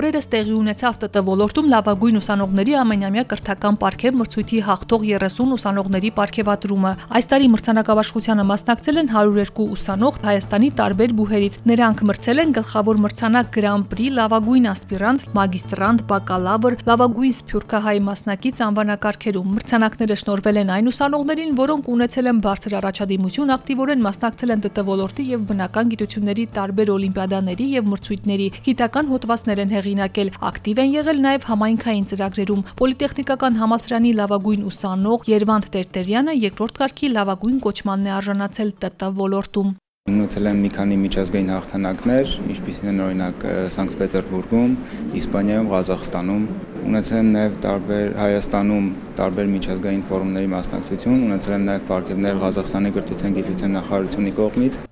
Օրերս տեղի ունեցավ ՏՏ ոլորտում լավագույն ուսանողների ամենամյա կրթական պարգև մրցույթի հաղթող 30 ուսանողների պարգևատրումը։ Այս տարի մրցանակաբաշխությանը մասնակցել են 102 ուսանող Հայաստանի տարբեր բուհերից։ Նրանք մրցել են գլխավոր մրցանակ Grand-Prix, լավագույն ասպիրանտ, մագիստրանտ, բակալավր, լավագույն սփյուռքահայ մասնակից անվանակարգերում։ Մրցանակները շնորվել են այն ուսանողներին, որոնք ունեցել են բարձր առաջադիմություն, ակտիվորեն մասնակցել են ՏՏ ոլորտի եւ բնական գիտությունների տարբեր օլիմպիադաների եւ մրցույթների, գիտական հոդվածներ են հեղի հեղինակել, ակտիվ են եղել նաև համայնքային ծրագրերում։ Պոլիտեխնիկական համալսարանի լավագույն ուսանող Երվանդ Տերտերյանը երկրորդ կարգի լավագույն կոչմանն է արժանացել ՏՏ ոլորտում։ Ունեցել եմ մի քանի միջազգային հաղթանակներ, ինչպիսին են օրինակ Սանկտ Պետերբուրգում, Իսպանիայում, Ղազախստանում, ունեցել եմ նաև տարբեր Հայաստանում տարբեր միջազգային ֆորումների մասնակցություն, ունեցել եմ նաև պարգևներ Ղազախստանի կրթության գիտության նախարարությունի կողմից։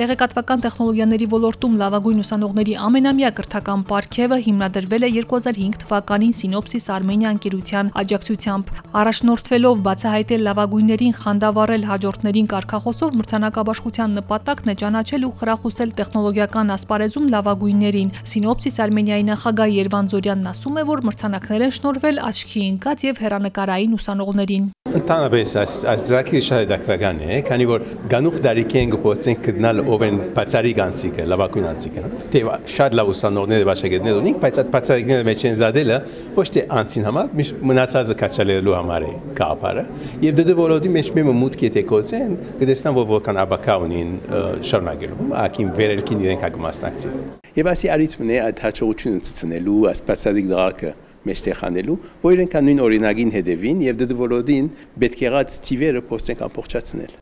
Տեղեկատվական տեխնոլոգիաների ոլորտում լավագույն ուսանողների ամենամյա կրթական պարգևը հիմնադրվել է 2005 թվականին Սինոպսիս Արմենիա ընկերության աջակցությամբ։ Առաջնորդվելով բացահայտել լավագույններին խանդավառել հաջորդներին կարգախոսով մրցանակաբաշխության նպատակն է ճանաչել ու խրախուսել տեխնոլոգիական ասպարեզում լավագույններին։ Սինոպսիս Արմենիայի նախագահ Երվան Զորյանն ասում է, որ մրցանակներ են շնորհվել աչքի ընկած եւ հերանեկարային ուսանողներին։ Ընդհանրապես այս այս ձակի շատ դակրական է, քանի որ գանուխ դարիքի են գործենք գտնալ ով են բացարի գանցիկը, լավագույն անցիկը։ Դե շատ լավ ուսանողներ բաշագետներ ունենք, բայց այդ բացարիքները մեջ են զադելը ոչ թե անցին համար, մնացածը կաչալելու համար է կապարը։ Եվ դե դե մեջ մեմը մուտք եթե կոծեն, կտեսնան որ որքան աբակա ունին շարունակելու, ակին վերելքին իրենք կմասնակցի։ Եվ ասի արիթմն է այդ հաջողությունը ցցնելու, այս բացարիք դրակը մեջտեղ անելու, որ իրենք նույն օրինագին հետևին եւ դե պետք եղած թիվերը փորձենք ամբողջացնել։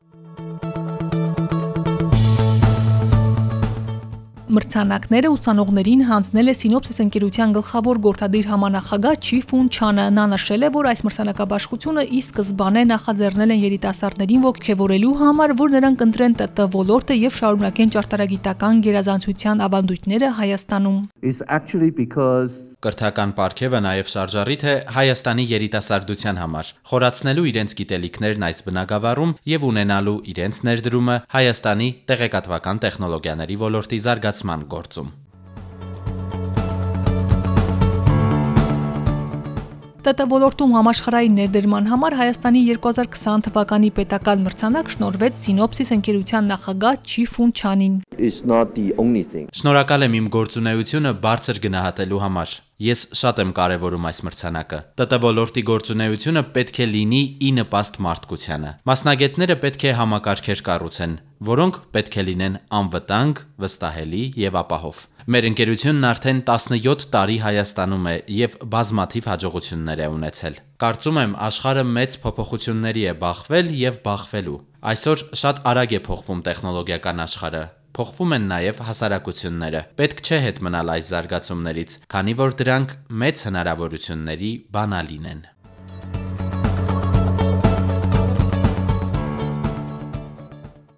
Մրցանակները ուսանողներին հանձնել է Սինոպսիս ընկերության գլխավոր գործադիր համանախագահ Չիֆուն Չանը։ Նա նշել է, որ այս մրցանակաբաշխությունը ի սկզբանե նախաձեռնել են երիտասարդներին ողջևորելու համար, որ նրանք ընտրեն ՏՏ ոլորտը եւ շարունակեն ճարտարագիտական գերազանցության ավանդույթները Հայաստանում։ It's actually because Կրթական պարգևը նաև շարժառիթ է Հայաստանի երիտասարդության համար, խորացնելու իրենց գիտելիքներն այս բնագավառում եւ ունենալու իրենց ներդրումը Հայաստանի տեղեկատվական տեխնոլոգիաների ոլորտի զարգացման գործում։ ՏՏ ոլորտում համաշխարհային ներդրման համար Հայաստանի 2020 թվականի պետական մրցանակ շնորհվեց Սինոպսիս ընկերության նախագահ Չիֆուն Չանին։ Շնորհակալ եմ իմ գործունեությունը բարձր գնահատելու համար։ Ես շատ եմ կարևորում այս մրցանակը։ ՏՏ ոլորտի գործունեությունը պետք է լինի ի նպաստ մարդկությանը։ Մասնագետները պետք է համակարգեր կառուցեն, որոնք պետք է լինեն անվտանգ, վստահելի եւ ապահով։ Մեր ընկերությունն արդեն 17 տարի Հայաստանում է եւ բազմաթիվ հաջողություններ է ունեցել։ Կարծում եմ աշխարհը մեծ փոփոխությունների է բախվել եւ բախվելու։ Այսօր շատ արագ է փոխվում տեխնոլոգիական աշխարհը, Փոխվում են նաև հասարակությունները։ Պետք չէ հետ մնալ այս զարգացումներից, քանի որ դրանք մեծ հնարավորությունների բանալին են։